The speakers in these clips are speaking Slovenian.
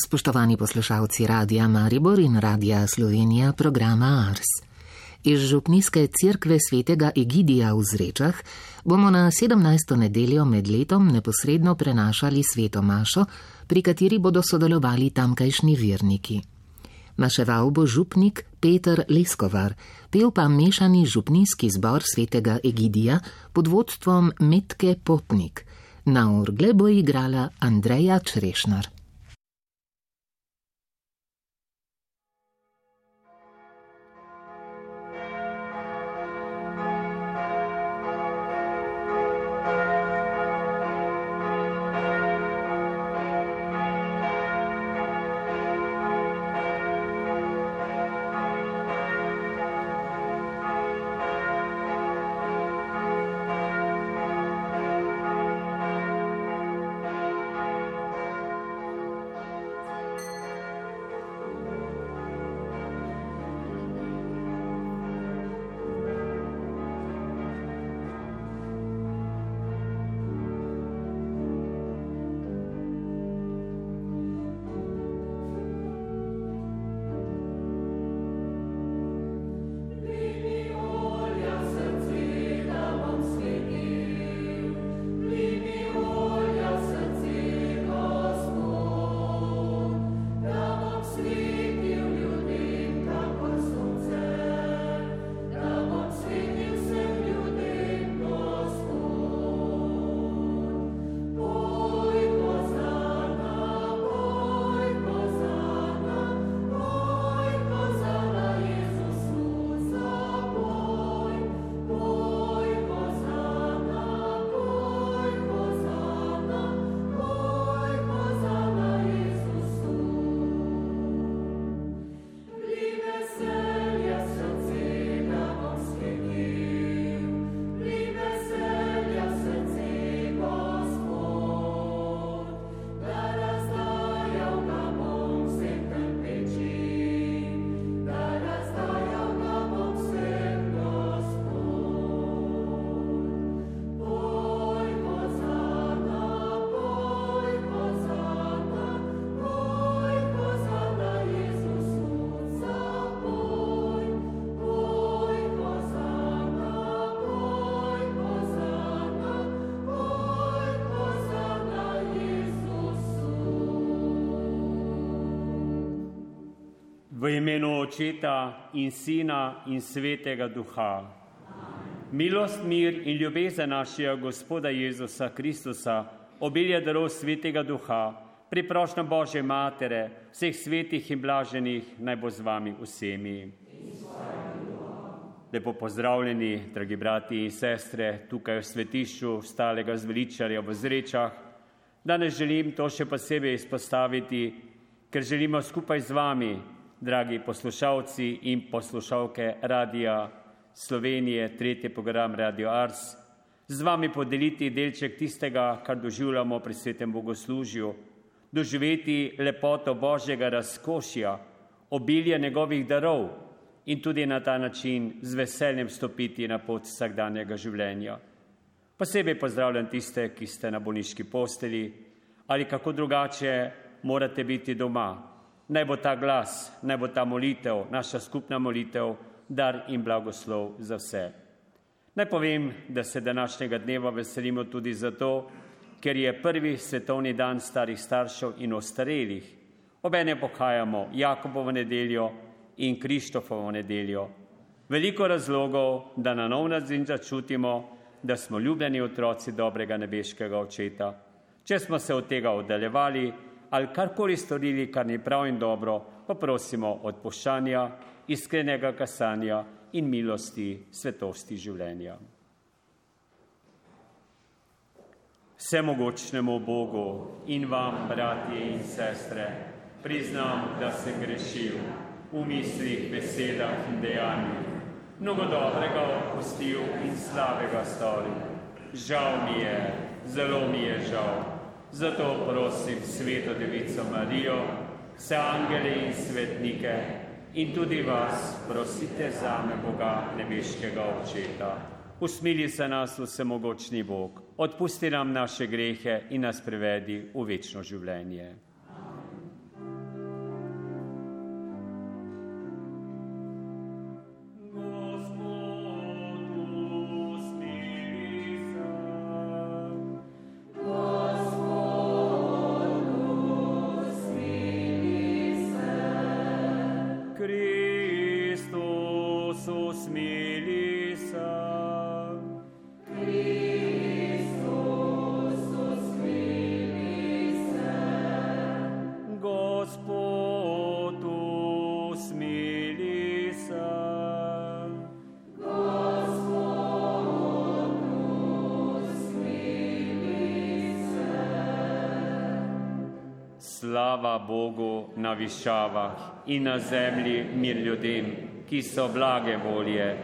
Spoštovani poslušalci Radia Maribor in Radia Slovenija programa Ars. Iz župnijske cerkve svetega Egidija v Zrečah bomo na 17. nedeljo med letom neposredno prenašali sveto mašo, pri kateri bodo sodelovali tamkajšnji verniki. Maševal bo župnik Peter Leskovar, pel pa mešani župnijski zbor svetega Egidija pod vodstvom Metke Potnik. Na orgle bo igrala Andreja Črešnar. Imenu Očeta in Sina in Svetega Duha. Milost, mir in ljubezen našega Gospoda Jezusa Kristusa, obilje darov Svetega Duha, priprošnja Božje Matere, vseh svetih in blaženih, naj bo z vami vsemi. Lepo pozdravljeni, dragi brati in sestre, tukaj v svetišču stalega zveličarja v Zrečah. Danes želim to še posebej izpostaviti, ker želimo skupaj z vami dragi poslušalci in poslušalke Radia Slovenije, tretji program Radio Ars, z vami podeliti delček tistega, kar doživljamo pri svetem bogoslužju, doživeti lepoto Božjega razkošja, obilje njegovih darov in tudi na ta način z veseljem stopiti na pot vsakdanjega življenja. Posebej pozdravljam tiste, ki ste na bolniški posteli ali kako drugače morate biti doma, naj bo ta glas, naj bo ta molitev, naša skupna molitev, dar in blagoslov za vse. Naj povem, da se današnjega dneva veselimo tudi zato, ker je prvi svetovni dan starih staršev in ostarelih. Obene pohajamo Jakobovo nedeljo in Krištofovo nedeljo. Veliko razlogov, da na nov način začutimo, da smo ljubljeni otroci dobrega nebeškega očeta. Če smo se od tega oddaljevali, ali karkoli storili, kar ni prav in dobro, pa prosimo odpuščanja, iskrenega kasanja in milosti svetosti življenja. Vsemogočnemu Bogu in vam, bratje in sestre, priznam, da sem grešil v mislih, besedah in dejanjih, mnogo dobrega opustil in slabega storil. Žal mi je, zelo mi je žal. Zato prosim sveto devico Marijo, vse angele in svetnike in tudi vas prosite za me Boga nebeškega očeta. Usmili se nas vsemogočni Bog, odpusti nam naše grehe in nas prevedi v večno življenje. Slava Bogu na višavah in na zemlji mir ljudem, ki so blage volje.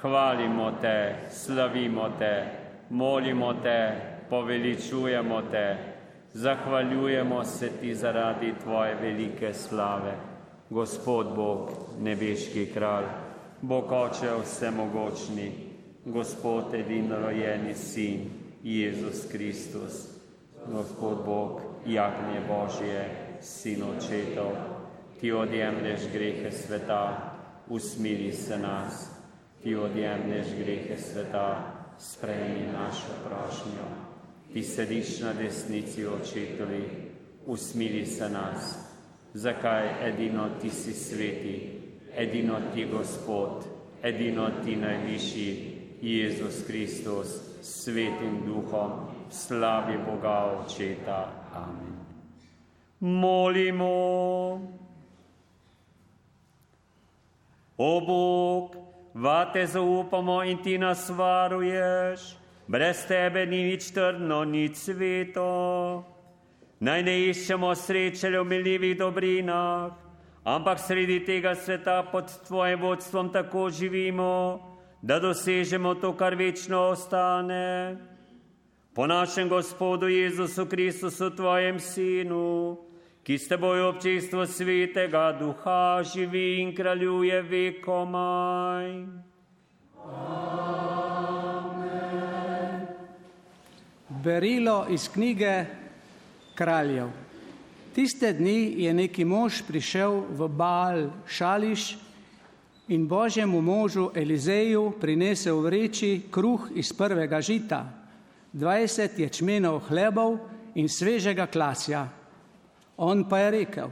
Hvalimo te, slavimo te, molimo te, poveličujemo te, zahvaljujemo se ti zaradi tvoje velike slave. Gospod Bog, nebeški kralj, Bog oče vsemogočni, Gospod edino rojeni sin, Jezus Kristus, Gospod Bog, jagnje Božje, sin očetov, ti odjemlješ grehe sveta, usmiri se nas, ti odjemlješ grehe sveta, sprejmi našo prošnjo. Ti sediš na desnici očetovi, usmiri se nas, zakaj edino ti si sveti, edino ti Gospod, edino ti najvišji, Jezus Kristus, svetim duhom, slavi Boga očeta. Amen. Molimo. O Bog, vate zaupamo in ti nas varuješ, brez tebe ni nič trdno, nič sveto. Naj ne iščemo sreče v miljivih dobrinah, ampak sredi tega sveta pod tvojim vodstvom tako živimo, da dosežemo to, kar večno ostane. Po našem Gospodu Jezusu Kristusu, tvojem Sinu, ki s teboj občestvo svetega duha živi in kraljuje vekomaj. Berilo iz knjige kraljev. Tiste dni je neki mož prišel v Baal Šališ in božjemu možu Elizeju prinesel v reči kruh iz prvega žita, 20 ječmenov hlebov in svežega klasja. On pa je rekel,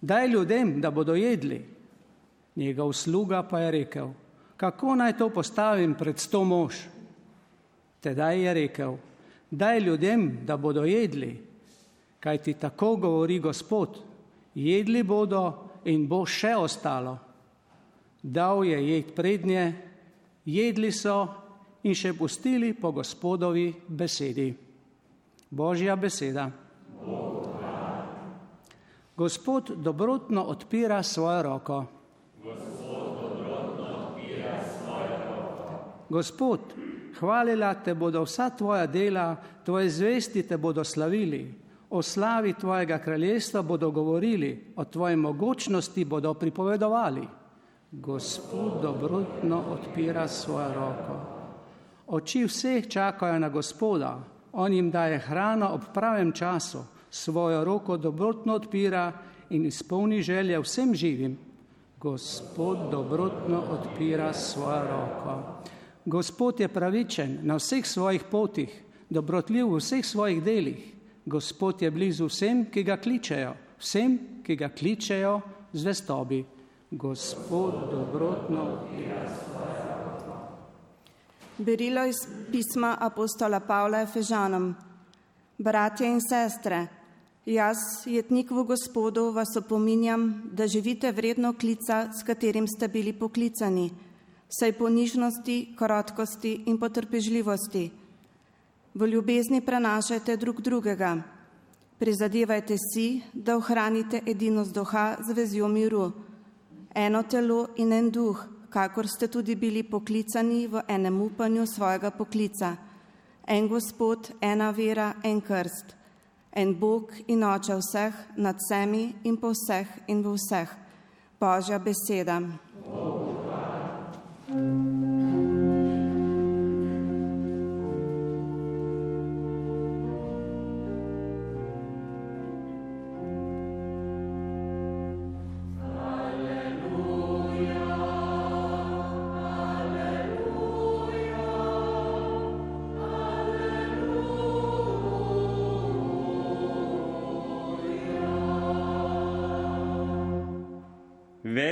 daj ljudem, da bodo jedli. Njegov sluga pa je rekel, kako naj to postavim pred sto mož? Tedaj je rekel, daj ljudem, da bodo jedli, kaj ti tako govori Gospod, jedli bodo in bo še ostalo. Dal je jed prednje, jedli so in še pustili po Gospodovi besedi. Božja beseda. Gospod dobrotno odpira svojo roko. Gospod, hvalila te bodo vsa tvoja dela, tvoje zvesti te bodo slavili, o slavi tvojega kraljestva bodo govorili, o tvoji mogočnosti bodo pripovedovali. Gospod dobrotno odpira svojo roko. Oči vseh čakajo na Gospoda, on jim daje hrano ob pravem času, svojo roko dobrotno odpira in izpolni želje vsem živim. Gospod dobrotno odpira svojo roko. Gospod je pravičen na vseh svojih potih, dobrotljiv v vseh svojih delih. Gospod je blizu vsem, ki ga kličejo, vsem, ki ga kličejo z vestobi. Gospod dobrotno odpira svojo roko. Berilo iz pisma apostola Pavla Efežanom. Bratje in sestre, jaz, jetnik v Gospodu, vas opominjam, da živite vredno klica, s katerim ste bili poklicani, saj po nižnosti, krotkosti in potrpežljivosti. V ljubezni prenašajte drug drugega. Prizadevajte si, da ohranite edinost duha z vezjo miru, eno telo in en duh kakor ste tudi bili poklicani v enem upanju svojega poklica. En Gospod, ena vera, en krst, en Bog in oče vseh, nad vsemi in po vseh in v vseh. Božja beseda.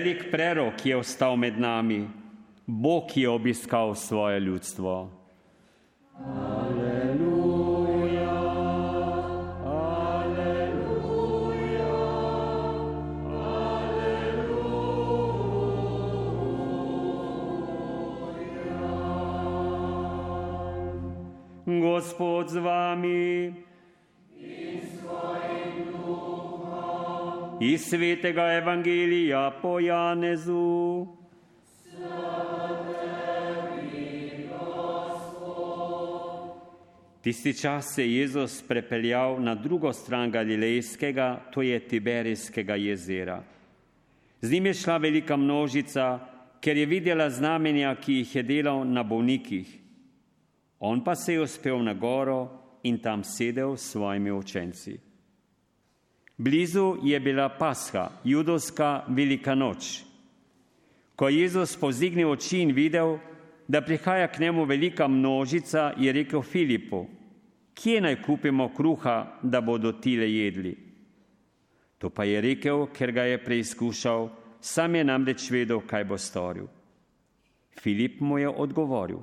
velik prerok je ostal med nami. Bog je obiskal svoje ljudstvo. Aleluja, aleluja, aleluja. Gospod z vami Iz svetega evangelija po Janezu. Tisti čas se je Jezus prepeljal na drugo stran Galilejskega, to je Tiberijskega jezera. Z njim je šla velika množica, ker je videla znamenja, ki jih je delal na bolnikih. On pa se je uspel na goro in tam sedel s svojimi učenci. Blizu je bila Pasha, judovska velika noč. Ko je Jezus povzignil oči in videl, da prihaja k njemu velika množica, je rekel Filipu, kje naj kupimo kruha, da bodo tile jedli. To pa je rekel, ker ga je preizkušal, sam je namreč vedel, kaj bo storil. Filip mu je odgovoril,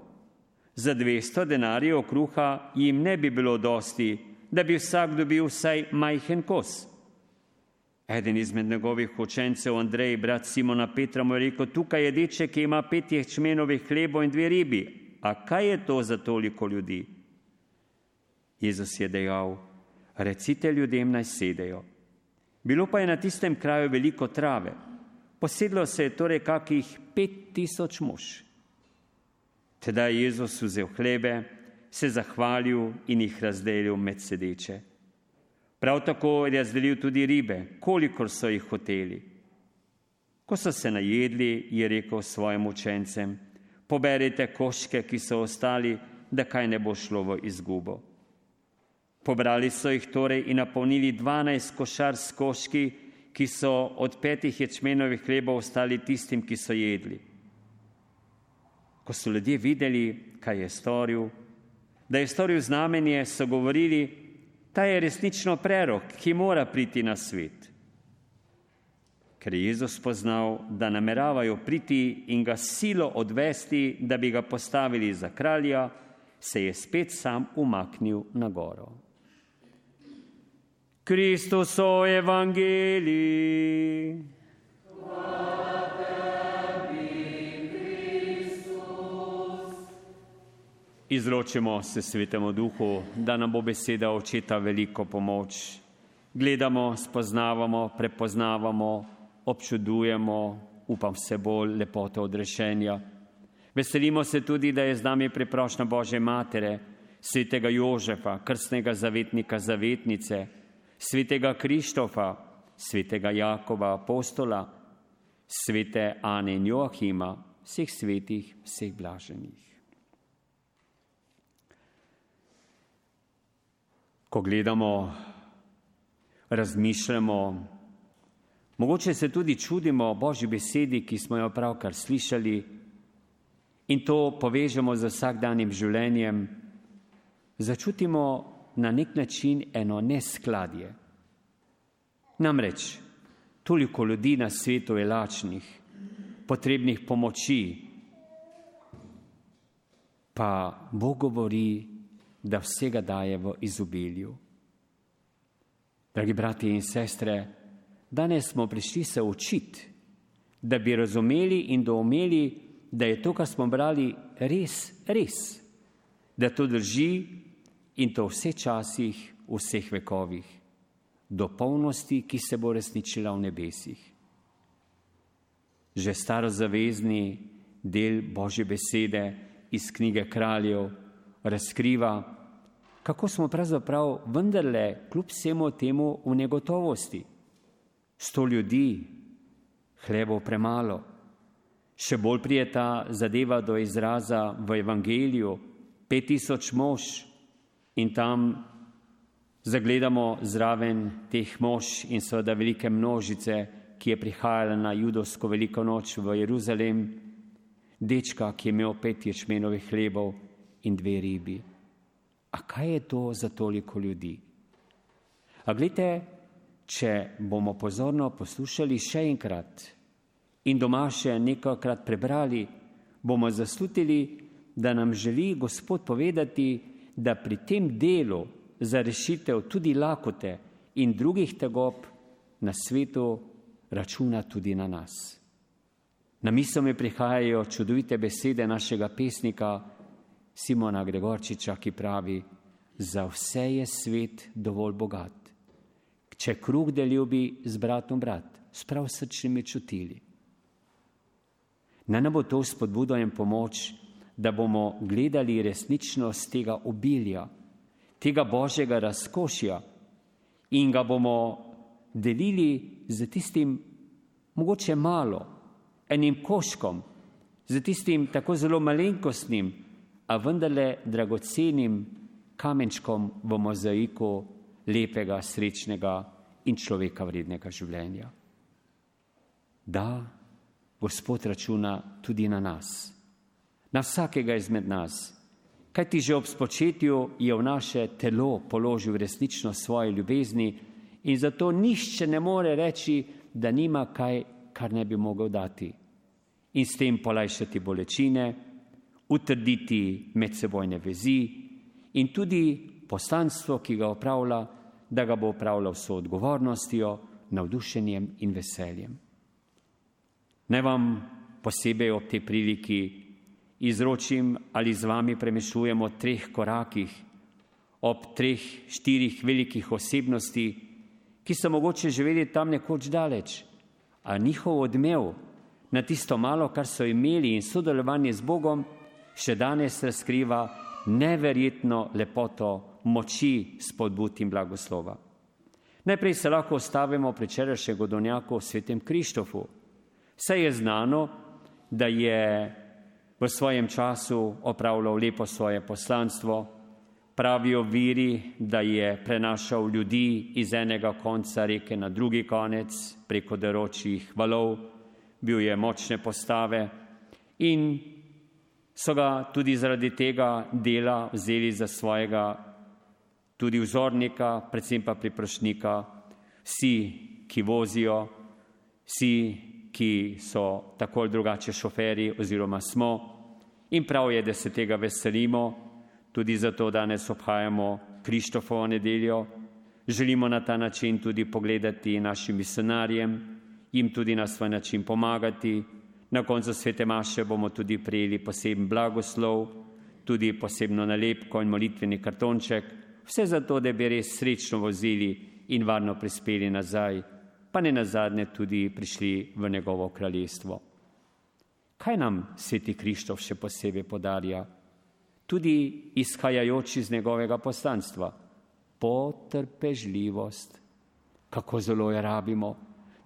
za dvesto denarjev kruha jim ne bi bilo dosti, da bi vsak dobil vsaj majhen kos. Eden izmed njegovih učencev, Andrej, brat Simona Petra, mu je rekel: Tukaj je deček, ki ima pet ječmenovih hlebov in dve ribi. A kaj je to za toliko ljudi? Jezus je dejal: Recite ljudem naj sedejo. Bilo pa je na tistem kraju veliko trave. Posedlo se je torej kakih pet tisoč mož. Teda je Jezus vzel hlebe, se zahvalil in jih razdelil med sedeče. Prav tako je razdelil tudi ribe, kolikor so jih hoteli. Ko so se najedli, je rekel svojim učencem: Poberite koške, ki so ostali, da kaj ne bo šlo v izgubo. Pobrali so jih torej in napolnili dvanajst košar s koški, ki so od petih ječmenovih hlebov ostali tistim, ki so jedli. Ko so ljudje videli, kaj je storil, da je storil znamenje, so govorili, Ta je resnično prerok, ki mora priti na svet. Ker je Jezus spoznal, da nameravajo priti in ga silo odvesti, da bi ga postavili za kralja, se je spet sam umaknil na goro. Kristus o evangeliji. Izročimo se svetemu duhu, da nam bo beseda očeta veliko pomoč. Gledamo, spoznavamo, prepoznavamo, občudujemo, upam se bolj lepoto odrešenja. Veselimo se tudi, da je z nami priprošna Bože Matere, svetega Jožefa, krstnega zavetnika zavetnice, svetega Krištofa, svetega Jakova apostola, svete Ane in Joachima, vseh svetih, vseh blaženih. Ko gledamo, razmišljamo, mogoče se tudi čudimo Božji besedi, ki smo jo pravkar slišali in to povežemo z vsakdanjim življenjem, začutimo na nek način eno neskladje. Namreč, toliko ljudi na svetu je lačnih, potrebnih pomoči, pa Bog govori, da vsega daje v izobilju. Dragi brati in sestre, danes smo prišli se učiti, da bi razumeli in doumeli, da je to, kar smo brali, res, res, da to drži in to vse časih, vseh vekovih, do polnosti, ki se bo resničila v nebesih. Že starozavezni del Božje besede iz knjige kraljev razkriva, kako smo pravzaprav vendarle kljub vsemu temu v negotovosti. Sto ljudi, hlebo premalo. Še bolj prijeta zadeva do izraza v evangeliju, pet tisoč mož in tam zagledamo zraven teh mož in seveda velike množice, ki je prihajala na judovsko veliko noč v Jeruzalem, dečka, ki je imel pet ječmenovih hlebov in dve ribi. A kaj je to za toliko ljudi? A gledite, če bomo pozorno poslušali še enkrat in doma še nekajkrat prebrali, bomo zaslutili, da nam želi Gospod povedati, da pri tem delu za rešitev tudi lakote in drugih tegob na svetu računa tudi na nas. Na misel mi prihajajo čudovite besede našega pesnika, Simona Gregorčiča, ki pravi, za vse je svet dovolj bogat. Če kruh deljubi z bratom brat, s prav srčnimi čutili. Naj nam bo to spodbudo in pomoč, da bomo gledali resničnost tega obilja, tega božjega razkošja in ga bomo delili z tistim, mogoče malo, enim koškom, z tistim tako zelo malenkostnim, a vendarle dragocenim kamenčkom v mozaiku lepega, srečnega in človeka vrednega življenja. Da, Gospod računa tudi na nas, na vsakega izmed nas, kaj ti že ob spočetju je v naše telo položil resnično svoje ljubezni in zato nišče ne more reči, da nima kaj, kar ne bi mogel dati in s tem polajšati bolečine, utrditi medsebojne vezi in tudi poslanstvo, ki ga opravlja, da ga bo opravljal s odgovornostjo, navdušenjem in veseljem. Naj vam posebej ob tej priliki izročim ali z vami premešujemo o treh korakih, ob treh, štirih velikih osebnosti, ki so mogoče živeli tam nekoč daleč, a njihov odmev na tisto malo, kar so imeli in sodelovanje z Bogom, še danes razkriva neverjetno lepoto moči spodbud in blagoslova. Najprej se lahko ostavimo pri čerašnjem godovnjaku svetem Krištofu, Vse je znano, da je v svojem času opravljal lepo svoje poslanstvo, pravijo viri, da je prenašal ljudi iz enega konca reke na drugi konec preko deročih valov, bil je močne postave in so ga tudi zaradi tega dela vzeli za svojega tudi vzornika, predvsem pa priprošnika, vsi, ki vozijo, vsi, ki so tako ali drugače šoferi oziroma smo in prav je, da se tega veselimo, tudi zato danes obhajamo Krištofovo nedeljo, želimo na ta način tudi pogledati našim misionarjem, jim tudi na svoj način pomagati. Na koncu svete maše bomo tudi prijeli poseben blagoslov, tudi posebno nalepko in molitveni kartonček, vse zato, da bi res srečno vozili in varno prispeli nazaj pa ne nazadnje tudi prišli v njegovo kraljestvo. Kaj nam sveti Krištof še posebej podarja? Tudi izhajajoč iz njegovega poslanstva, potrpežljivost. Kako zelo jo rabimo,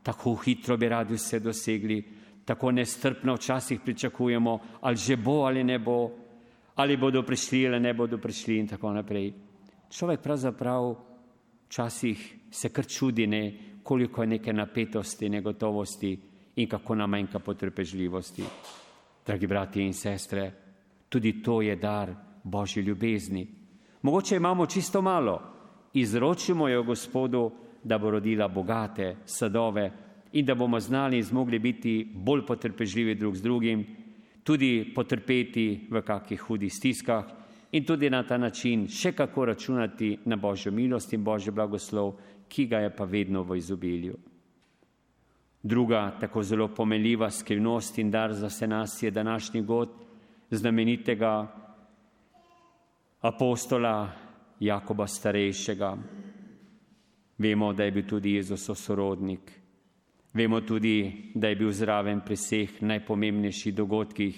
tako hitro bi radi vse dosegli, tako nestrpno včasih pričakujemo, ali že bo ali ne bo, ali bodo prišli ali ne bodo prišli in tako naprej. Človek pravzaprav včasih se kar čudi, ne, koliko je neke napetosti, negotovosti in kako nam manjka potrpežljivosti. Dragi brati in sestre, tudi to je dar Božji ljubezni. Mogoče imamo čisto malo, izročimo jo Gospodu, da bo rodila bogate sadove in da bomo znali in zmogli biti bolj potrpežljivi drug z drugim, tudi potrpeti v kakih hudih stiskah in tudi na ta način še kako računati na Božjo milost in Božjo blagoslov, ki ga je pa vedno v izobilju. Druga tako zelo pomeljiva skrivnost in dar za vse nas je današnji god znamenitega apostola Jakoba starejšega. Vemo, da je bil tudi Jezus sorodnik. Vemo tudi, da je bil zraven pri vseh najpomembnejših dogodkih,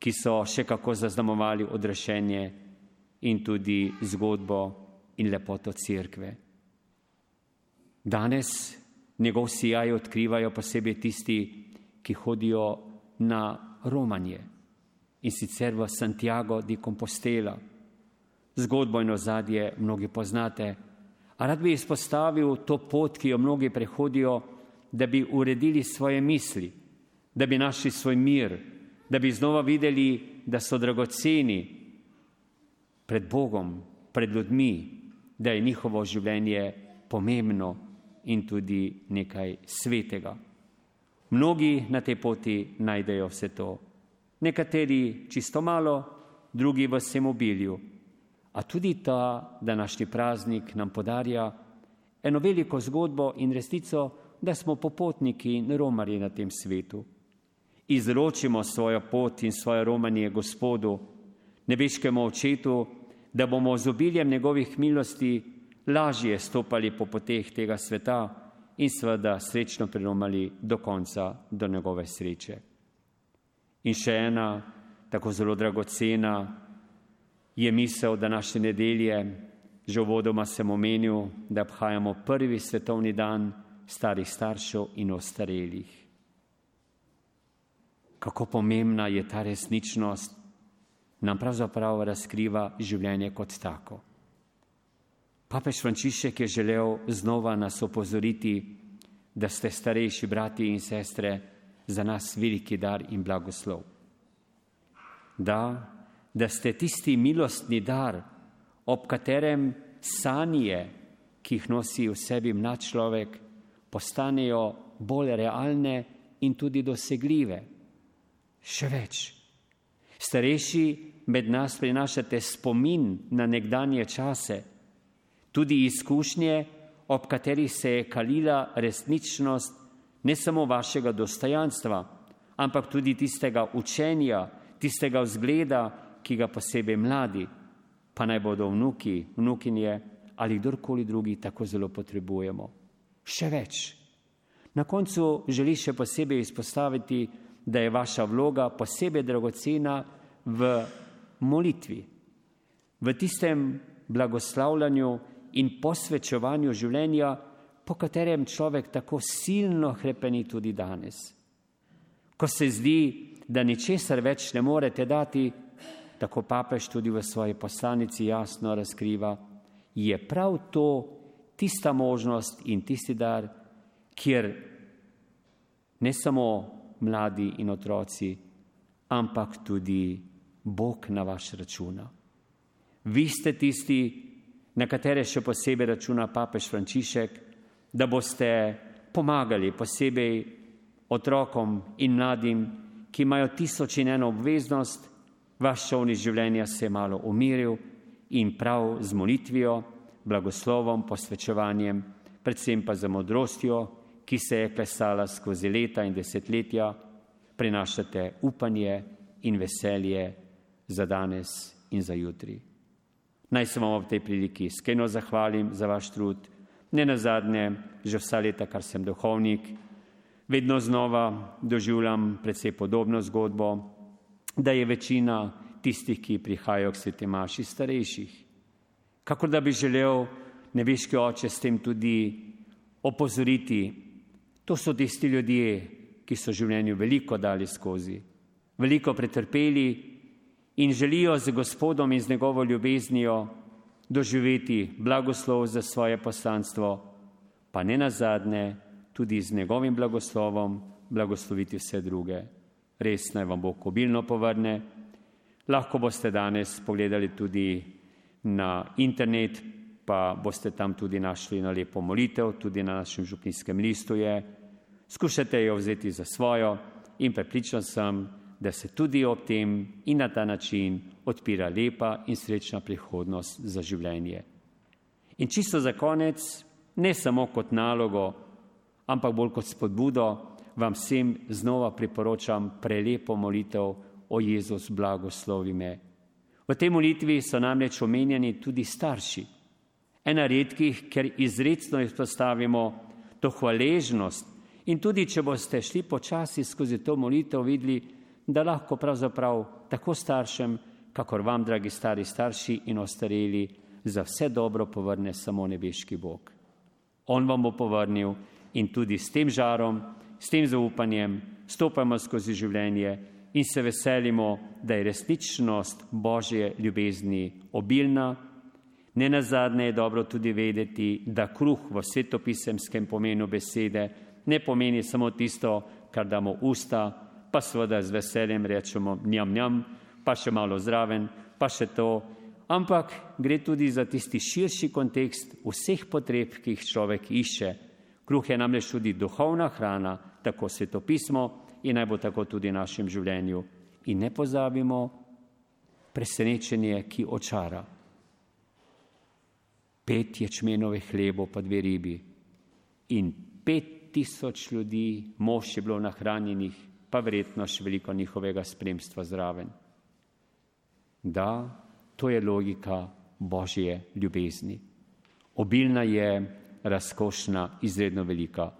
ki so še kako zaznamovali odrešenje in tudi zgodbo in lepoto cerkve. Danes njegov sijaj odkrivajo posebej tisti, ki hodijo na romanje in sicer v Santiago di Compostela. Zgodbo in ozadje mnogi poznate, a rad bi izpostavil to pot, ki jo mnogi prehodijo, da bi uredili svoje misli, da bi našli svoj mir, da bi znova videli, da so dragoceni pred Bogom, pred ljudmi, da je njihovo življenje pomembno in tudi nekaj svetega. Mnogi na tej poti najdejo vse to. Nekateri čisto malo, drugi v vsem obilju. A tudi ta današnji praznik nam podarja eno veliko zgodbo in resnico, da smo popotniki in romarji na tem svetu. Izročimo svojo pot in svoje romanje Gospodu, nebeškemu očetu, da bomo z obiljem njegovih milosti lažje stopali po poteh tega sveta in seveda srečno priromali do konca, do njegove sreče. In še ena tako zelo dragocena je misel današnje nedelje, že vodoma sem omenil, da obhajamo prvi svetovni dan starih staršev in ostarelih. Kako pomembna je ta resničnost, nam pravzaprav razkriva življenje kot tako. Papež Frančišek je želel znova nas opozoriti, da ste starejši brati in sestre za nas veliki dar in blagoslov. Da, da ste tisti milostni dar, ob katerem sanje, ki jih nosi v sebi mlad človek, postanejo bolj realne in tudi dosegljive. Še več. Starejši med nas prinašate spomin na nekdanje čase, tudi izkušnje, ob katerih se je kalila resničnost ne samo vašega dostojanstva, ampak tudi tistega učenja, tistega vzgleda, ki ga posebej mladi, pa naj bodo vnuki, vnukinje ali kdorkoli drugi tako zelo potrebujemo. Še več. Na koncu želi še posebej izpostaviti, da je vaša vloga posebej dragocena v molitvi, v tistem blagoslavljanju, in posvečevanju življenja, po katerem človek tako silno hrepeni tudi danes. Ko se zdi, da ničesar več ne morete dati, tako papež tudi v svoji poslanici jasno razkriva, je prav to tista možnost in tisti dar, kjer ne samo mladi in otroci, ampak tudi Bog na vaš računa. Vi ste tisti, na katere še posebej računa papež Frančišek, da boste pomagali posebej otrokom in mladim, ki imajo tisoč in eno obveznost, vaš šovni življenja se je malo umiril in prav z molitvijo, blagoslovom, posvečevanjem, predvsem pa za modrostjo, ki se je klesala skozi leta in desetletja, prinašate upanje in veselje za danes in za jutri. Naj se vam ob tej priliki iskreno zahvalim za vaš trud. Ne na zadnje, že vsa leta, kar sem duhovnik, vedno znova doživljam predvsej podobno zgodbo, da je večina tistih, ki prihajajo k sveti maši, starejših. Kako da bi želel nebeški oče s tem tudi opozoriti, to so tisti ljudje, ki so življenju veliko dali skozi, veliko pretrpeli, in želijo z Gospodom in z njegovo ljubeznijo doživeti blagoslov za svoje poslanstvo, pa ne nazadnje tudi z njegovim blagoslovom blagosloviti vse druge. Res naj vam Bog obilno povrne. Lahko boste danes pogledali tudi na internet, pa boste tam tudi našli na lepo molitev, tudi na našem župnijskem listu je. Skušajte jo vzeti za svojo in prepričan sem, da se tudi ob tem in na ta način odpira lepa in srečna prihodnost za življenje. In čisto za konec, ne samo kot nalogo, ampak bolj kot spodbudo, vam vsem znova priporočam prelepo molitev o Jezus blagoslovi me. V tej molitvi so namreč omenjeni tudi starši. Ena redkih, ker izredno izpostavimo to hvaležnost in tudi, če boste šli počasi skozi to molitev, videli, da lahko pravzaprav tako staršem, kakor vam, dragi stari starši in ostareli, za vse dobro povrne samo nebeški Bog. On vam bo povrnil in tudi s tem žarom, s tem zaupanjem stopamo skozi življenje in se veselimo, da je resničnost Božje ljubezni obilna. Ne na zadnje je dobro tudi vedeti, da kruh v svetopisemskem pomenu besede ne pomeni samo tisto, kar damo usta, pa seveda z veseljem rečemo njam, njam, pa še malo zraven, pa še to. Ampak gre tudi za tisti širši kontekst vseh potreb, ki jih človek išče. Kruh je namreč tudi duhovna hrana, tako svetopismo in naj bo tako tudi v našem življenju. In ne pozabimo presenečenje, ki očara. Pet ječmenove hlebo, pa dve ribi. In pet tisoč ljudi, mož je bilo nahranjenih, pa verjetno še veliko njihovega spremstva zraven. Da, to je logika Božje ljubezni. Obilna je, razkošna, izredno velika.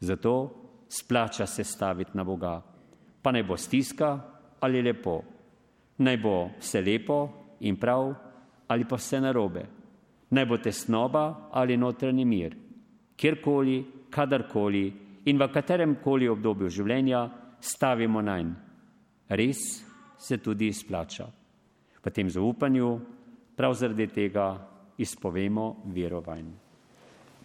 Zato splača se staviti na Boga. Pa naj bo stiska ali lepo, naj bo vse lepo in prav ali pa vse narobe, naj bo tesnoba ali notranji mir, kjerkoli, kadarkoli in v katerem koli obdobju življenja stavimo na nj. Res se tudi izplača. V tem zaupanju prav zaradi tega izpovemo verovanj.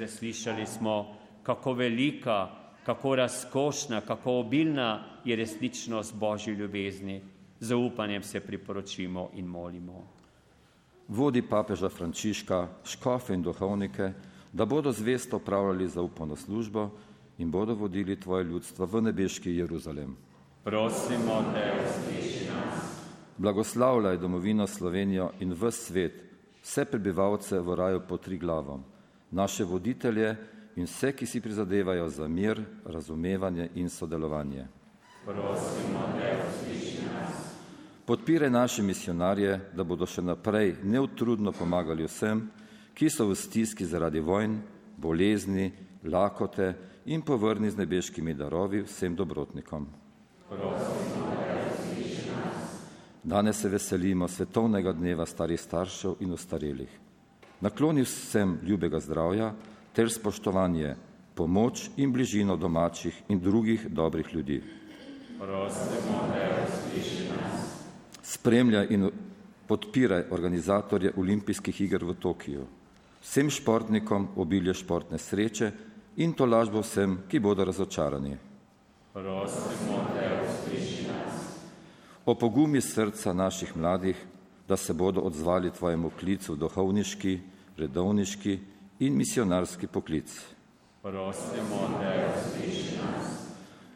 sestre, slišali smo, kako velika, kako razkošna, kako obilna je resničnost Božje ljubezni. Zaupanjem se priporočimo in molimo. Vodi papeža Frančiška, škofe in duhovnike, da bodo zvesto upravljali zaupano službo in bodo vodili tvoje ljudstvo v nebeški Jeruzalem. Prosimo te, usliši nas. Blagoslavljaj domovino Slovenijo in v svet, vse prebivalce v raju po tri glavom naše voditelje in vse, ki si prizadevajo za mir, razumevanje in sodelovanje. Prosimo, da usliši nas. Podpire naše misionarje, da bodo še naprej neutrudno pomagali vsem, ki so v stiski zaradi vojn, bolezni, lakote in povrni z nebeškimi darovi vsem dobrotnikom. Prosimo. Danes se veselimo svetovnega dneva starih staršev in ostarelih. Naklonil sem ljubega zdravja ter spoštovanje, pomoč in bližino domačih in drugih dobrih ljudi. Prosimo, da usliši nas. Spremlja in podpiraj organizatorje olimpijskih iger v Tokiju. Vsem športnikom obilje športne sreče in to lažbo vsem, ki bodo razočarani. Prosimo, da usliši nas. Opogumi srca naših mladih, da se bodo odzvali tvojemu klicu duhovniški, redovniški in misionarski poklic. Prosimo, da usliši nas.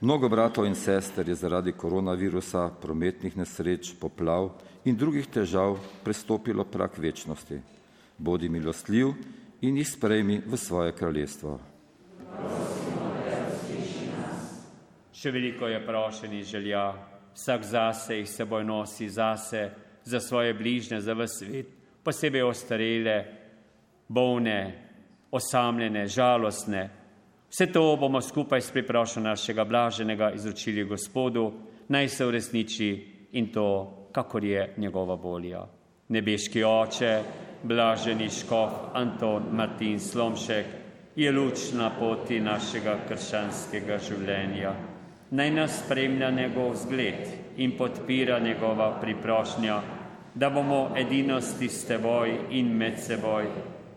Mnogo bratov in sester je zaradi koronavirusa, prometnih nesreč, poplav in drugih težav prestopilo prak večnosti. Bodi milostljiv in jih sprejmi v svoje kraljestvo. Prosimo, Še veliko je prošenih želja, vsak zase jih seboj nosi zase, za svoje bližnje, za vse svet, posebej ostarele, bolne, osamljene, žalostne. Vse to bomo skupaj s priprošenjem našega blaženega izročili Gospodu, naj se uresniči in to, kakor je njegova volja. Nebeški oče, blaženi škof Anton Martin Slomšek, je luč na poti našega krščanskega življenja. Naj nas spremlja njegov zgled in podpira njegova priprošnja, da bomo edinosti s teboj in med seboj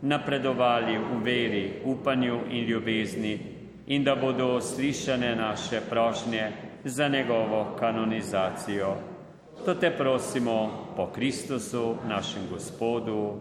napredovali v veri, upanju in ljubezni in da bodo slišane naše prošnje za njegovo kanonizacijo. To te prosimo po Kristusu, našem Gospodu.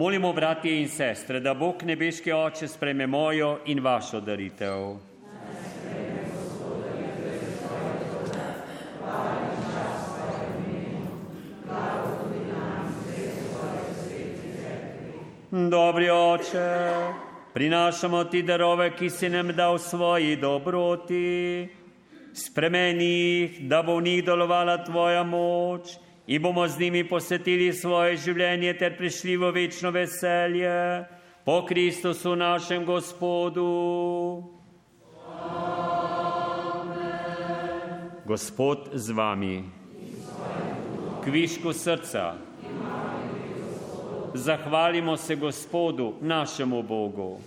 Molimo, bratje in sestre, da Bog nebeški oče spreme mojo in vašo daritev. Dobri oče, prinašamo ti darove, ki si nam dal svoji dobroti. Spremeni jih, da bo v njih delovala tvoja moč in bomo z njimi posvetili svoje življenje ter prišli v večno veselje po Kristusu našem Gospodu. Amen. Gospod z vami, kvišku srca. Zahvalimo se Gospodu, našemu Bogu.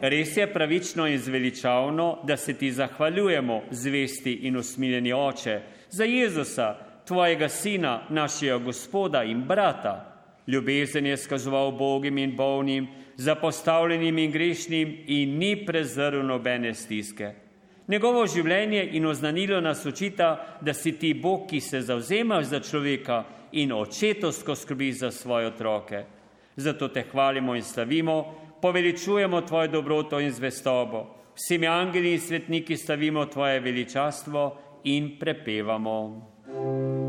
Res je pravično in zveličavno, da se ti zahvaljujemo, zvesti in usmiljeni oče, za Jezusa, tvojega sina, našega gospoda in brata. Ljubezen je skazoval bogim in bolnim, zapostavljenim in grešnim in ni prezrl nobene stiske. Njegovo življenje in oznanilo nas učita, da si ti Bog, ki se zauzemaš za človeka in očetovsko skrbi za svoje otroke. Zato te hvalimo in slavimo, poveličujemo tvojo dobroto in zvestobo. Vsemi angeli in svetniki stavimo tvoje veličastvo in prepevamo.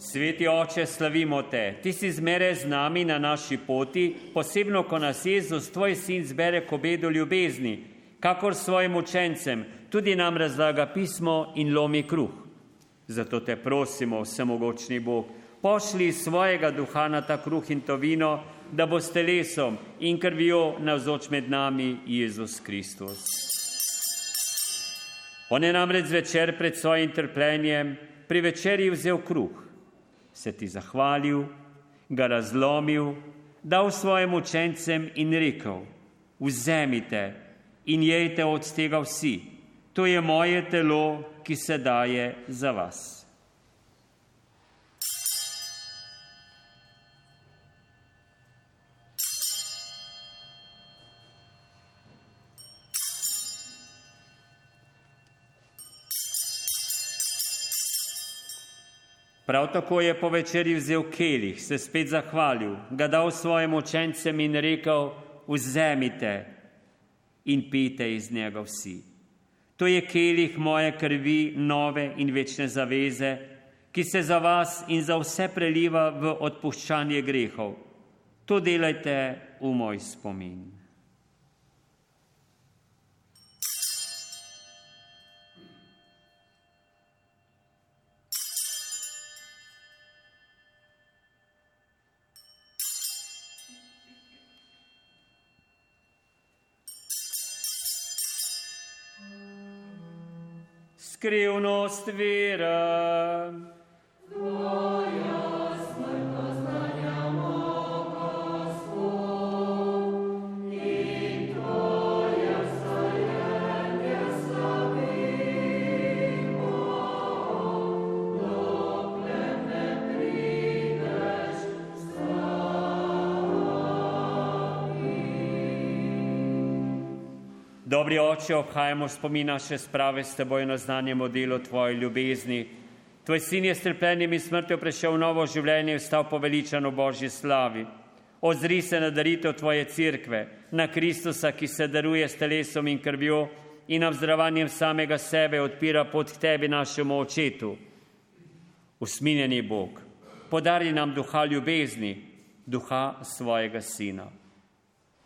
Sveti oče, slavimo te. Ti si zmeraj z nami na naši poti, posebno, ko nas Jezus, tvoj sin, zbere k obedu ljubezni, kakor svojim učencem, tudi nam razlaga pismo in lomi kruh. Zato te prosimo, vsemogočni Bog, pošli svojega duha na ta kruh in to vino, da bo s telesom in krvijo navzoč med nami Jezus Kristus. On je namreč zvečer pred svojim trpljenjem pri večerji vzel kruh se ti zahvalil, ga razlomil, dal svojim učencem in rekel: Vzemite in jejte od tega vsi, to je moje telo, ki se daje za vas. Prav tako je po večerji vzel kelih, se spet zahvalil, ga dal svojim učencem in rekel: Vzemite in pite iz njega vsi. To je kelih moje krvi, nove in večne zaveze, ki se za vas in za vse preliva v odpuščanje grehov. To delajte v moj spomin. Skrivnost vere. Dobri oče, obhajamo spomina še sprave s teboj na znanje modelo tvoje ljubezni. Tvoj sin je s trpljenjem in smrtjo prešel novo življenje in stal poveličan v Božji slavi. Ozri se na daritev tvoje cerkve, na Kristusa, ki se daruje s telesom in krvjo, in obzdravljanjem samega sebe odpira pot k tebi, našemu očetu. Usminjeni Bog, podari nam duha ljubezni, duha svojega sina.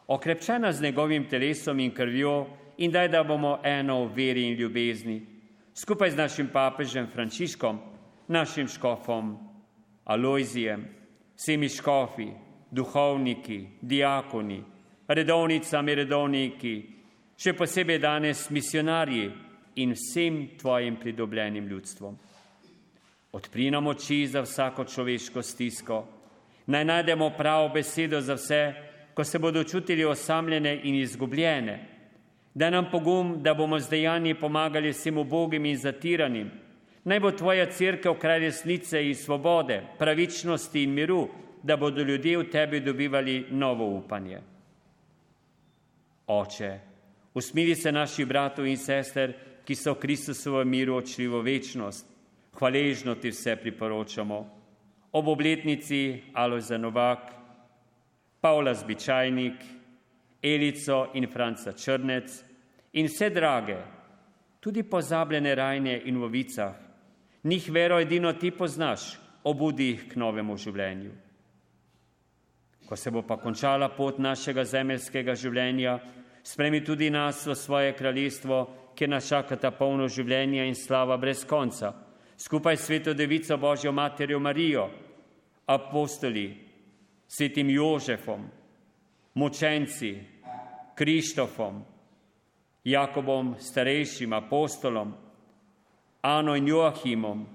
Okrepčena z njegovim telesom in krvjo in daj, da bomo eno v veri in ljubezni, skupaj z našim papežem Frančiškom, našim škofom Alojzijem, vsemi škofi, duhovniki, diakoni, redovnicami, redovniki, še posebej danes misionarji in vsem tvojim pridobljenim ljudstvom. Odpri nam oči za vsako človeško stisko, naj najdemo pravo besedo za vse, ko se bodo čutili osamljene in izgubljene. Da nam pogum, da bomo z dejanji pomagali vsem ubogim in zatiranim. Naj bo tvoja crkva kraj resnice in svobode, pravičnosti in miru, da bodo ljudje v tebi dobivali novo upanje. Oče, usmili se naših bratov in sester, ki so v Kristusovem miru odšli v večnost. Hvaležno ti vse priporočamo. Ob obletnici Alojza Novak, Pavla Zbičajnik, Elico in Franca Črnec in vse drage, tudi pozabljene rajne in vovicah, njih vero edino ti poznaš, obudi jih k novemu življenju. Ko se bo pa končala pot našega zemeljskega življenja, spremi tudi nas v svoje kraljestvo, kjer nas čakata polno življenja in slava brez konca, skupaj s sveto devico Božjo materjo Marijo, apostoli, svetim Jožefom, mučenci, Krištofom, Jakobom starejšim apostolom, Ano in Joachimom,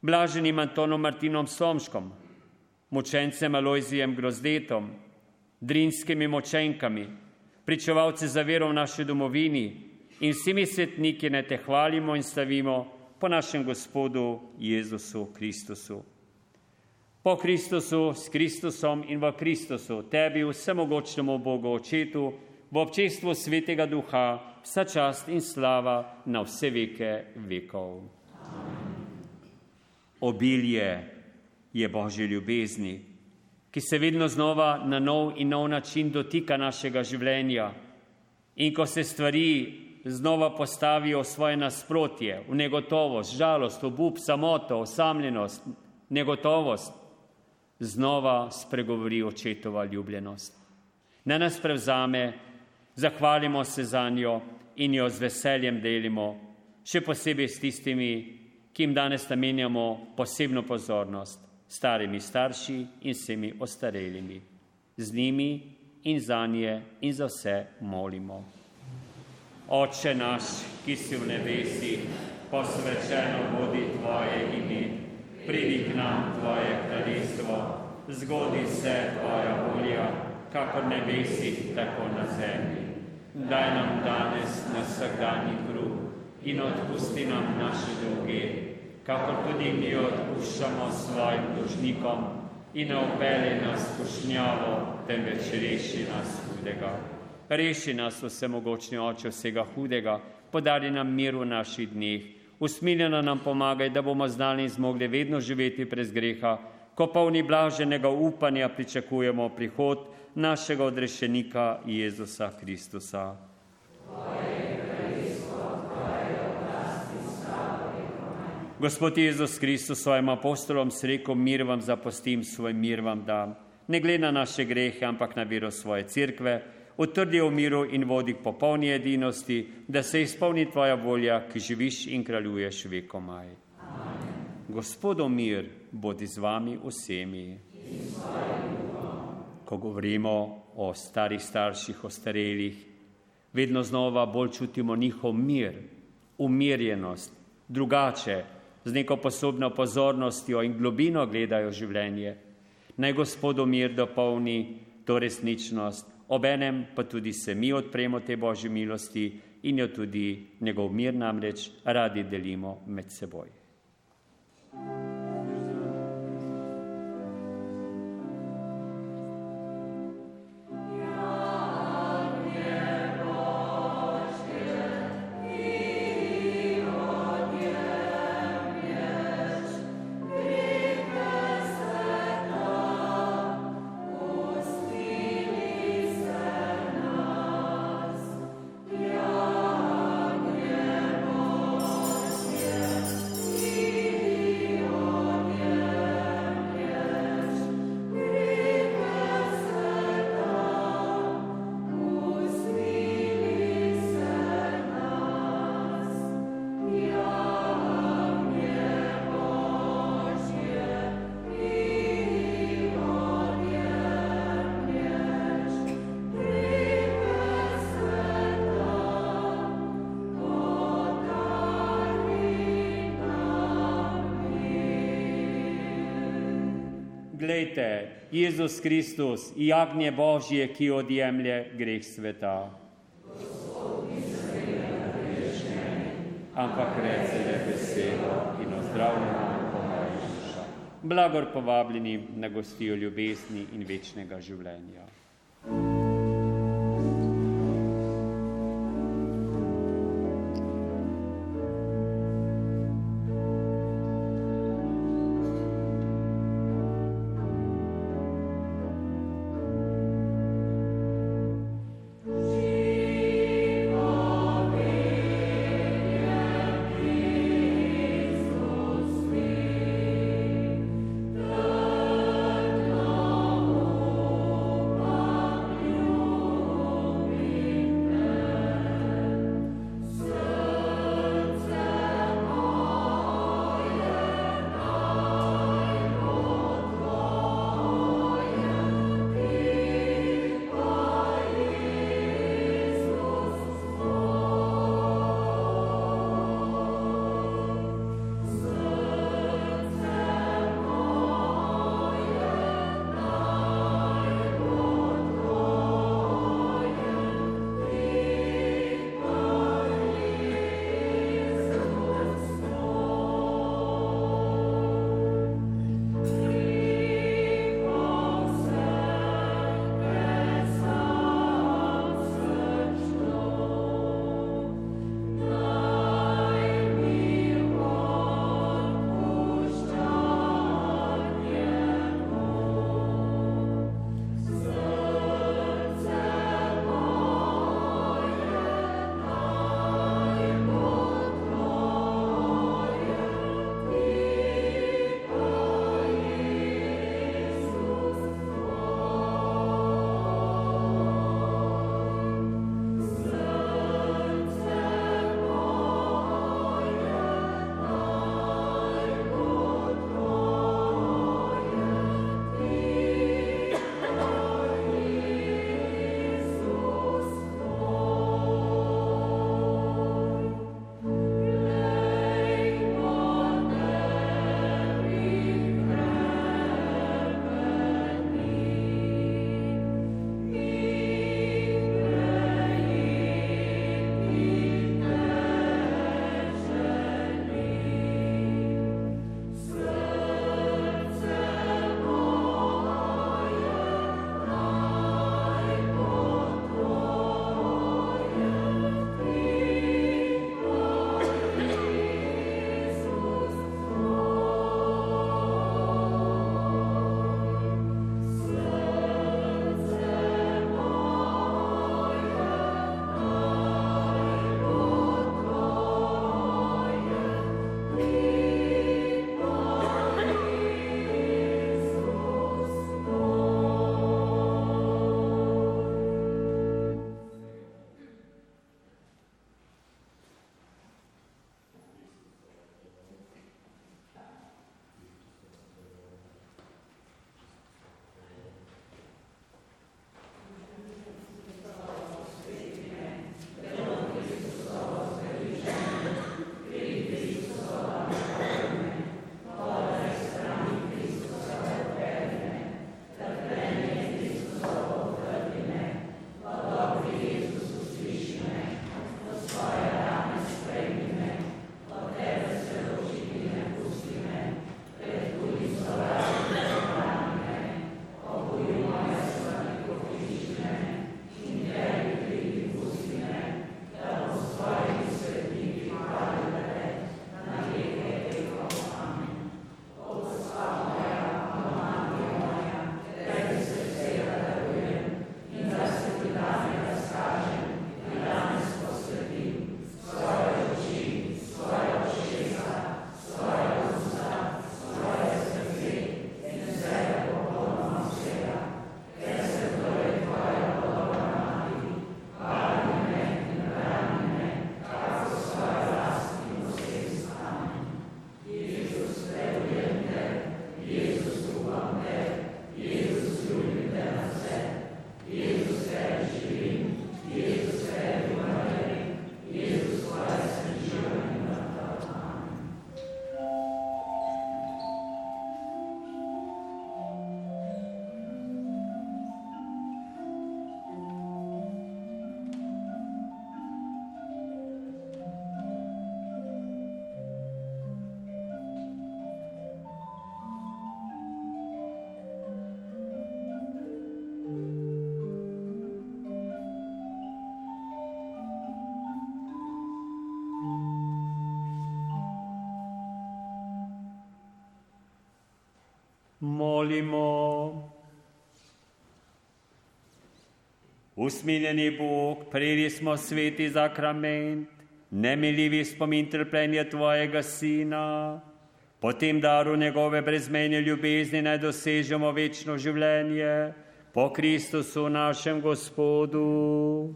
blaženim Antonom Martinom Somškom, mučencem Alojzijem Grozdetom, drinskimi močenkami, pričevalci za vero v naši domovini in vsemi svetniki ne te hvalimo in stavimo po našem Gospodu Jezusu Kristusu. Po Kristusu, s Kristusom in v Kristusu, tebi vsemogočnemu Bogu Očetu, v občestvu Svetega Duha, vsa čast in slava na vse veke vekov. Obilje je Božje ljubezni, ki se vedno znova na nov in nov način dotika našega življenja. In ko se stvari znova postavijo v svoje nasprotje, v negotovost, žalost, obup, samoto, osamljenost, negotovost, znova spregovori očetova ljubljenost. Na nas prevzame, zahvalimo se za njo in jo z veseljem delimo, še posebej s tistimi, ki jim danes namenjamo posebno pozornost starimi starši in vsemi ostarelimi. Z njimi in za nje in za vse molimo. Oče naš, ki si v nebesi, posvečeno bodi tvoje ime, pridi k nam tvoje kraljestvo, zgodi se tvoja volja, kakor nebesi, tako na zemlji. Daj nam danes na vsakdanji kruh in odpusti nam naše dolge, kakor tudi mi odpuščamo svojim dužnikom in ne upeli nas pošnjavo, temveč reši nas hudega. Reši nas vsemogočni oče vsega hudega, podari nam mir v naših dneh, usmiljeno nam pomagaj, da bomo znali in zmogli vedno živeti brez greha, ko polni blaženega upanja pričakujemo prihod našega odrešenika Jezusa Kristusa. Gospod Jezus Kristus svojim apostolom s rekel, mir vam zapustim, svoj mir vam dam. Ne glede na naše grehe, ampak na vero svoje cerkve, utrdi v miru in vodi k popolni edinosti, da se izpolni tvoja volja, ki živiš in kraljuješ vekomaj. Gospodo mir, bodi z vami vsemi. Ko govorimo o starih starših, o starelih, vedno znova bolj čutimo njihov mir, umirjenost, drugače, z neko posebno pozornostjo in globino gledajo življenje. Naj Gospodu mir dopolni to resničnost, obenem pa tudi se mi odpremo te Božje milosti in jo tudi njegov mir namreč radi delimo med seboj. thank you Glejte, Jezus Kristus, jagnje Božje, ki odjemlje greh sveta. Ampak reci le besedo in ozdravljena po moji duša. Blagor povabljeni na gostijo ljubezni in večnega življenja. Molimo. Usmiljeni Bog, prejeli smo sveti zakrament, nemiljivi spomin trpljenja Tvojega Sina, po tem daru njegove brezmenje ljubezni naj dosežemo večno življenje, po Kristusu našem Gospodu.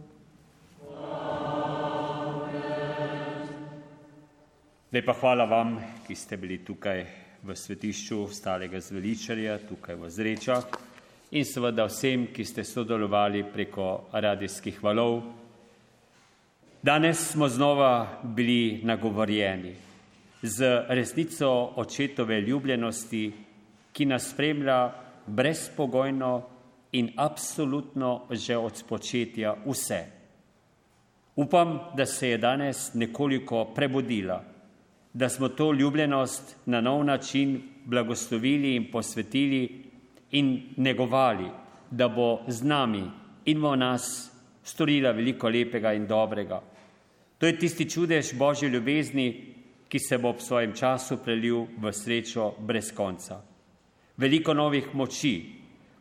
Lepa hvala vam, ki ste bili tukaj v svetišču stalega zveličarja, tukaj v Zrečah in seveda vsem, ki ste sodelovali preko radijskih valov. Danes smo znova bili nagovorjeni z resnico očetove ljubljenosti, ki nas spremlja brezpogojno in absolutno že od spočetja vse. Upam, da se je danes nekoliko prebudila, da smo to ljubljenost na nov način blagoslovili in posvetili in negovali, da bo z nami in v nas storila veliko lepega in dobrega. To je tisti čudež Božje ljubezni, ki se bo ob svojem času prelil v srečo brez konca. Veliko novih moči,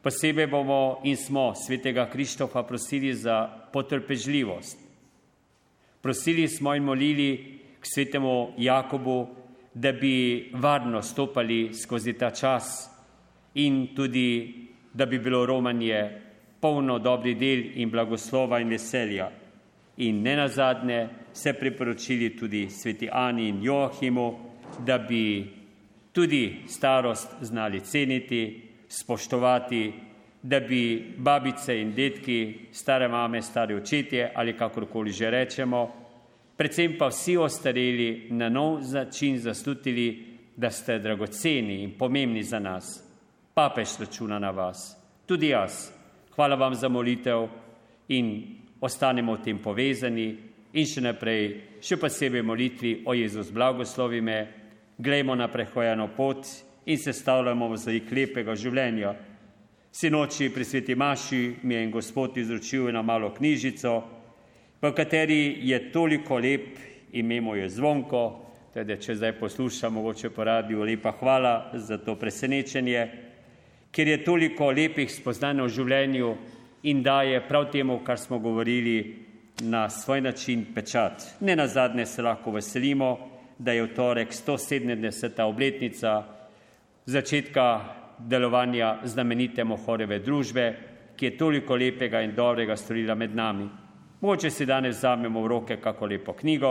posebej bomo in smo svetega Krištofa prosili za potrpežljivost. Prosili smo in molili k svetemu Jakobu, da bi varno stopali skozi ta čas in tudi, da bi bilo romanje polno dobri del in blagoslova in veselja. In ne nazadnje se priporočili tudi sveti Ani in Joachimu, da bi tudi starost znali ceniti, spoštovati, da bi babice in detki, stare mame, stare očetje ali kakorkoli že rečemo, predvsem pa vsi ostareli na nov način zaslutili, da ste dragoceni in pomembni za nas papež računa na vas, tudi jaz. Hvala vam za molitev in ostanemo v tem povezani in še naprej, še posebej molitvi o Jezus blagoslovi me, glejmo na prehojeno pot in se stavljamo v zaik lepega življenja. Sinoči pri sveti Maši mi je in Gospod izročil eno malo knjižico, v kateri je toliko lep, ime mu je zvonko, teda če zdaj poslušam, mogoče po radiju, lepa hvala za to presenečenje ker je toliko lepih spoznanj v življenju in daje prav temu, kar smo govorili, na svoj način pečat. Ne na zadnje se lahko veselimo, da je v torek 170. obletnica začetka delovanja znamenite Mohoreve družbe, ki je toliko lepega in dobrega storila med nami. Mogoče si danes vzamemo v roke kako lepo knjigo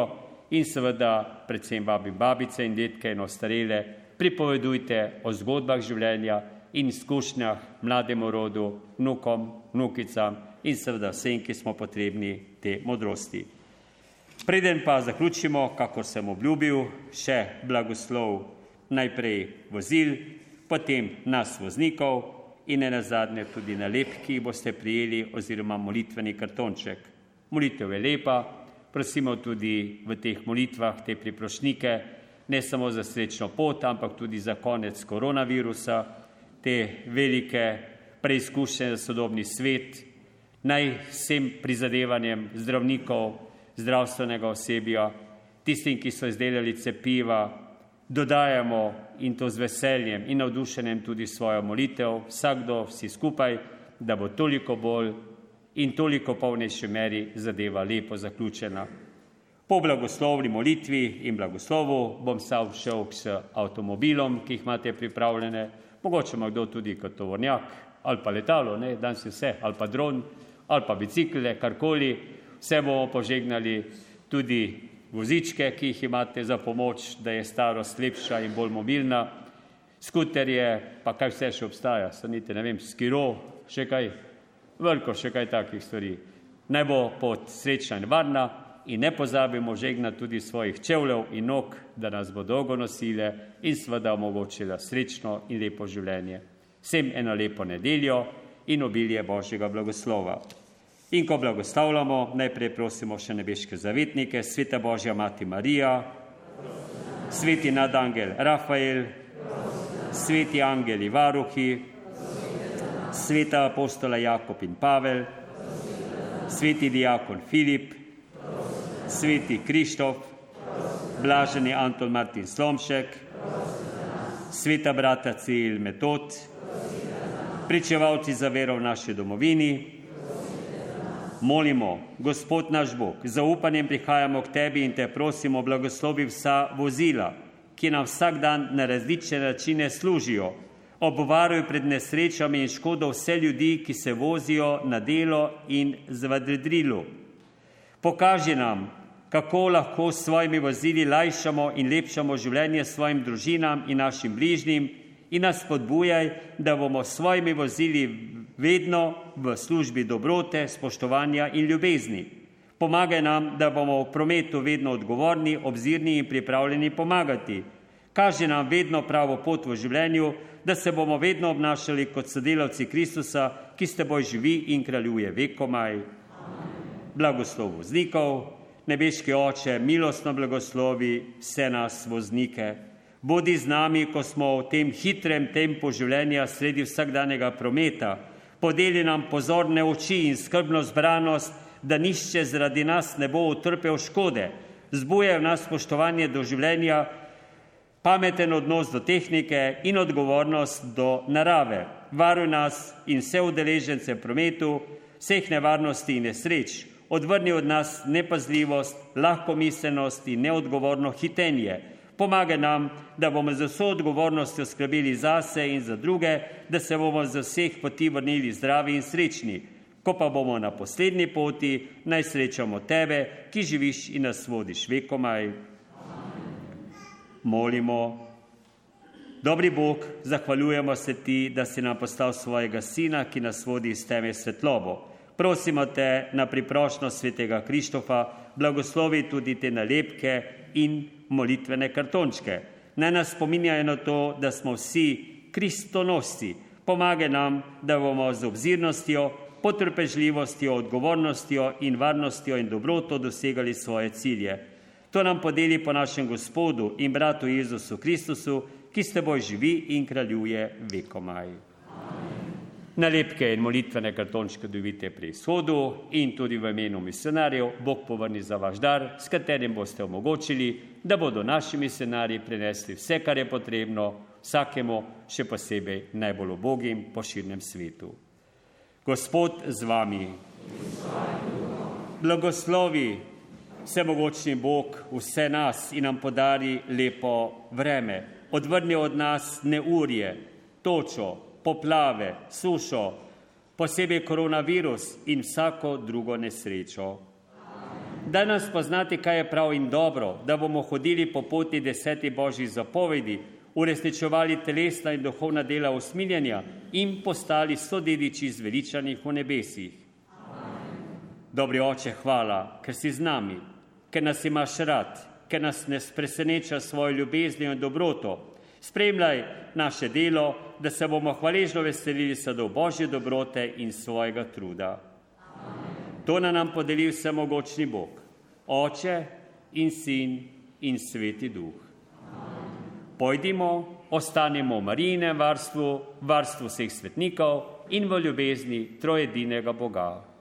in seveda predvsem vabim babice in detke in ostarele, pripovedujte o zgodbah življenja, in izkušnjah mlademu rodu, vnukom, vnukicam in seveda vsem, ki smo potrebni te modrosti. Preden pa zaključimo, kako sem obljubil, še blagoslov najprej vozil, potem nas voznikov in ne nazadnje tudi nalep, ki jih boste prijeli oziroma molitveni kartonček. Molitev je lepa, prosimo tudi v teh molitvah te priprošnike, ne samo za srečno pot, ampak tudi za konec koronavirusa, te velike preizkušnje za sodobni svet, naj vsem prizadevanjem zdravnikov, zdravstvenega osebja, tistim, ki so izdelali cepiva, dodajamo in to z veseljem in navdušenjem tudi svojo molitev, vsakdo, vsi skupaj, da bo toliko bolj in toliko polnejši meri zadeva lepo zaključena. Po blagoslovni molitvi in blagoslovu bom sam šel s avtomobilom, ki jih imate pripravljene, mogoče ima kdo tudi kot tovornjak ali pa letalo, ne, danes je vse, ali pa dron, ali pa bicikle, karkoli, vse bomo požegnali tudi vozičke, ki jih imate za pomoč, da je starost lepša in bolj mobilna, skuterje, pa kaj vse še obstaja, sanite, ne vem, skiro, še kaj, veliko še kaj takih stvari. Naj bo pot srečna in varna, in ne pozabimo žegnati tudi svojih čevljev in nog, da nas bo dolgo nosile in seveda omogočila srečno in lepo življenje. Vsem eno lepo nedeljo in obilje Božjega blagoslova. In ko blagoslavljamo, najprej prosimo še nebeške zavetnike, sveta Božja Mati Marija, sveti nadangel Rafael, sveti angeli varuhi, sveta apostola Jakob in Pavel, sveti diakon Filip, sveti Krištof, blaženi Anton Martin Slomšek, sveta brata Cilj Metod, pričevalci za vero v naši domovini. Molimo, Gospod naš Bog, z upanjem prihajamo k Tebi in Te prosimo, blagoslovi vsa vozila, ki nam vsak dan na različne načine služijo. Obvaruj pred nesrečami in škodo vse ljudi, ki se vozijo na delo in z vadredrilu. Pokaži nam, kako lahko s svojimi vozili lajšamo in lepšamo življenje svojim družinam in našim bližnjim in nas spodbujaj, da bomo s svojimi vozili vedno v službi dobrote, spoštovanja in ljubezni. Pomagaj nam, da bomo v prometu vedno odgovorni, obzirni in pripravljeni pomagati. Kaži nam vedno pravo pot v življenju, da se bomo vedno obnašali kot sodelavci Kristusa, ki s teboj živi in kraljuje vekomaj. Blagoslov voznikov, nebeški oče, milostno blagoslovi vse nas voznike. Bodi z nami, ko smo v tem hitrem tempu življenja sredi vsakdanjega prometa. Podeli nam pozorne oči in skrbno zbranost, da nišče zaradi nas ne bo utrpel škode. Zbuje v nas spoštovanje do življenja, pameten odnos do tehnike in odgovornost do narave. Varuj nas in vse udeležence v prometu, vseh nevarnosti in nesreč. Odvrni od nas nepazljivost, lahkomiselnost in neodgovorno hitenje. Pomagaj nam, da bomo z vso odgovornostjo skrbeli zase in za druge, da se bomo z vseh poti vrnili zdravi in srečni. Ko pa bomo na poslednji poti, naj srečamo tebe, ki živiš in nas vodiš vekomaj. Molimo. Dobri Bog, zahvaljujemo se ti, da si nam postal svojega sina, ki nas vodi iz teme svetlobo. Prosimo te na priprošno svetega Krištofa, blagoslovi tudi te nalepke in molitvene kartončke. Naj nas spominjajo na to, da smo vsi kristonosci. Pomagaj nam, da bomo z obzirnostjo, potrpežljivostjo, odgovornostjo in varnostjo in dobroto dosegali svoje cilje. To nam podeli po našem Gospodu in bratu Jezusu Kristusu, ki s teboj živi in kraljuje vekomaj. Nalepke in molitvene kartončke dobite pri izhodu in tudi v imenu misionarjev Bog povrni za vaš dar, s katerim boste omogočili, da bodo naši misionarji prinesli vse, kar je potrebno vsakemu, še posebej najbolj obogim po širnem svetu. Gospod z vami, blagoslovi vsemogočni Bog vse nas in nam podari lepo vreme. Odvrni od nas neurje, točo, poplave, sušo, posebej koronavirus in vsako drugo nesrečo. Da nas poznati, kaj je prav in dobro, da bomo hodili po poti deseti božjih zapovedi, uresničevali telesna in duhovna dela usmiljenja in postali sodediči zveličanih v nebesih. Dobri oče, hvala, ker si z nami, ker nas imaš rad, ker nas ne preseneča svojo ljubeznijo in dobroto, Spremljaj naše delo, da se bomo hvaležno veselili sadov Božje dobrote in svojega truda. Amen. To na nam podeli vsemogočni Bog, Oče in Sin in Sveti Duh. Amen. Pojdimo, ostanemo v Marijinem varstvu, varstvu vseh svetnikov in v ljubezni trojedinega Boga.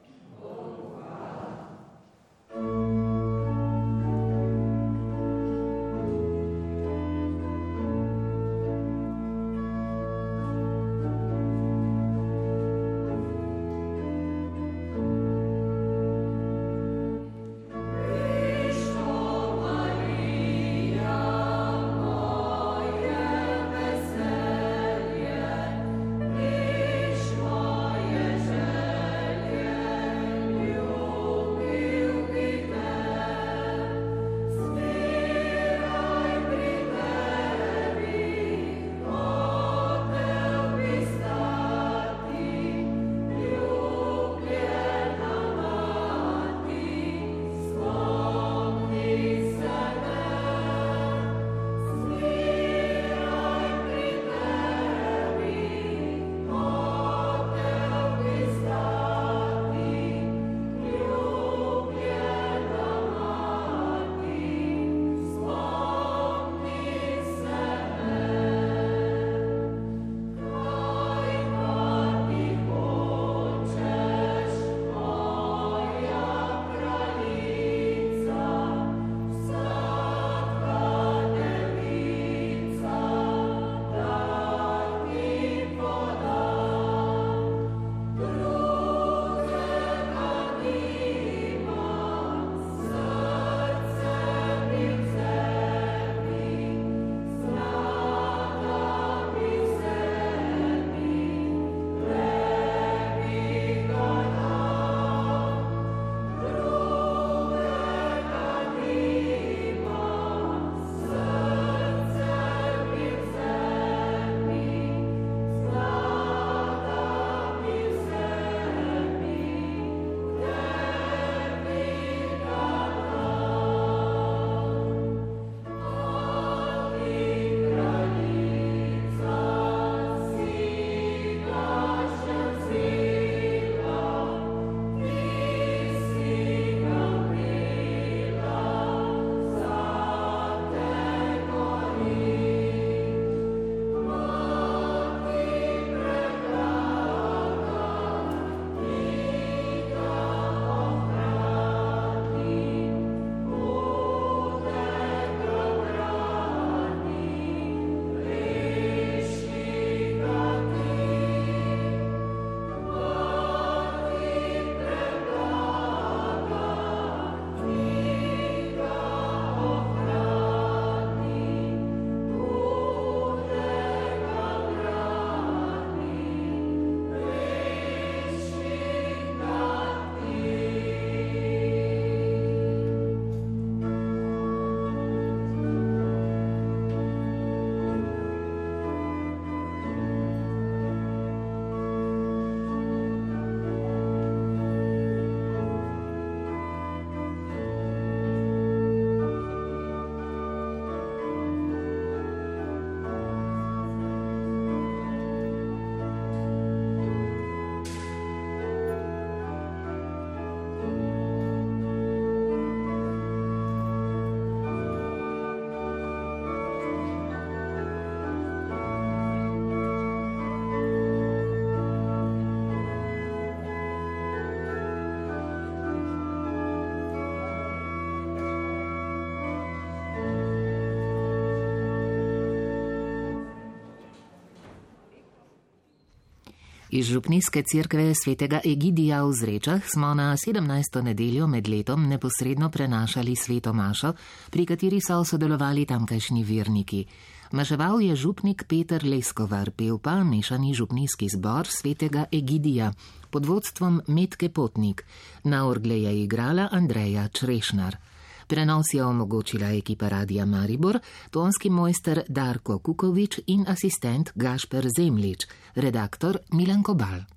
Iz župnijske cerkve svetega Egidija v Zrečah smo na 17. nedeljo med letom neposredno prenašali sveto mašo, pri kateri so sodelovali tamkajšnji verniki. Maševal je župnik Peter Leskovar, pel pa mešani župnijski zbor svetega Egidija pod vodstvom Metke Potnik. Na orgle je igrala Andreja Črešnar. Prenos je omogočila ekipa Radija Maribor, tonski mojster Darko Kukovič in asistent Gašper Zemlič, redaktor Milan Kobal.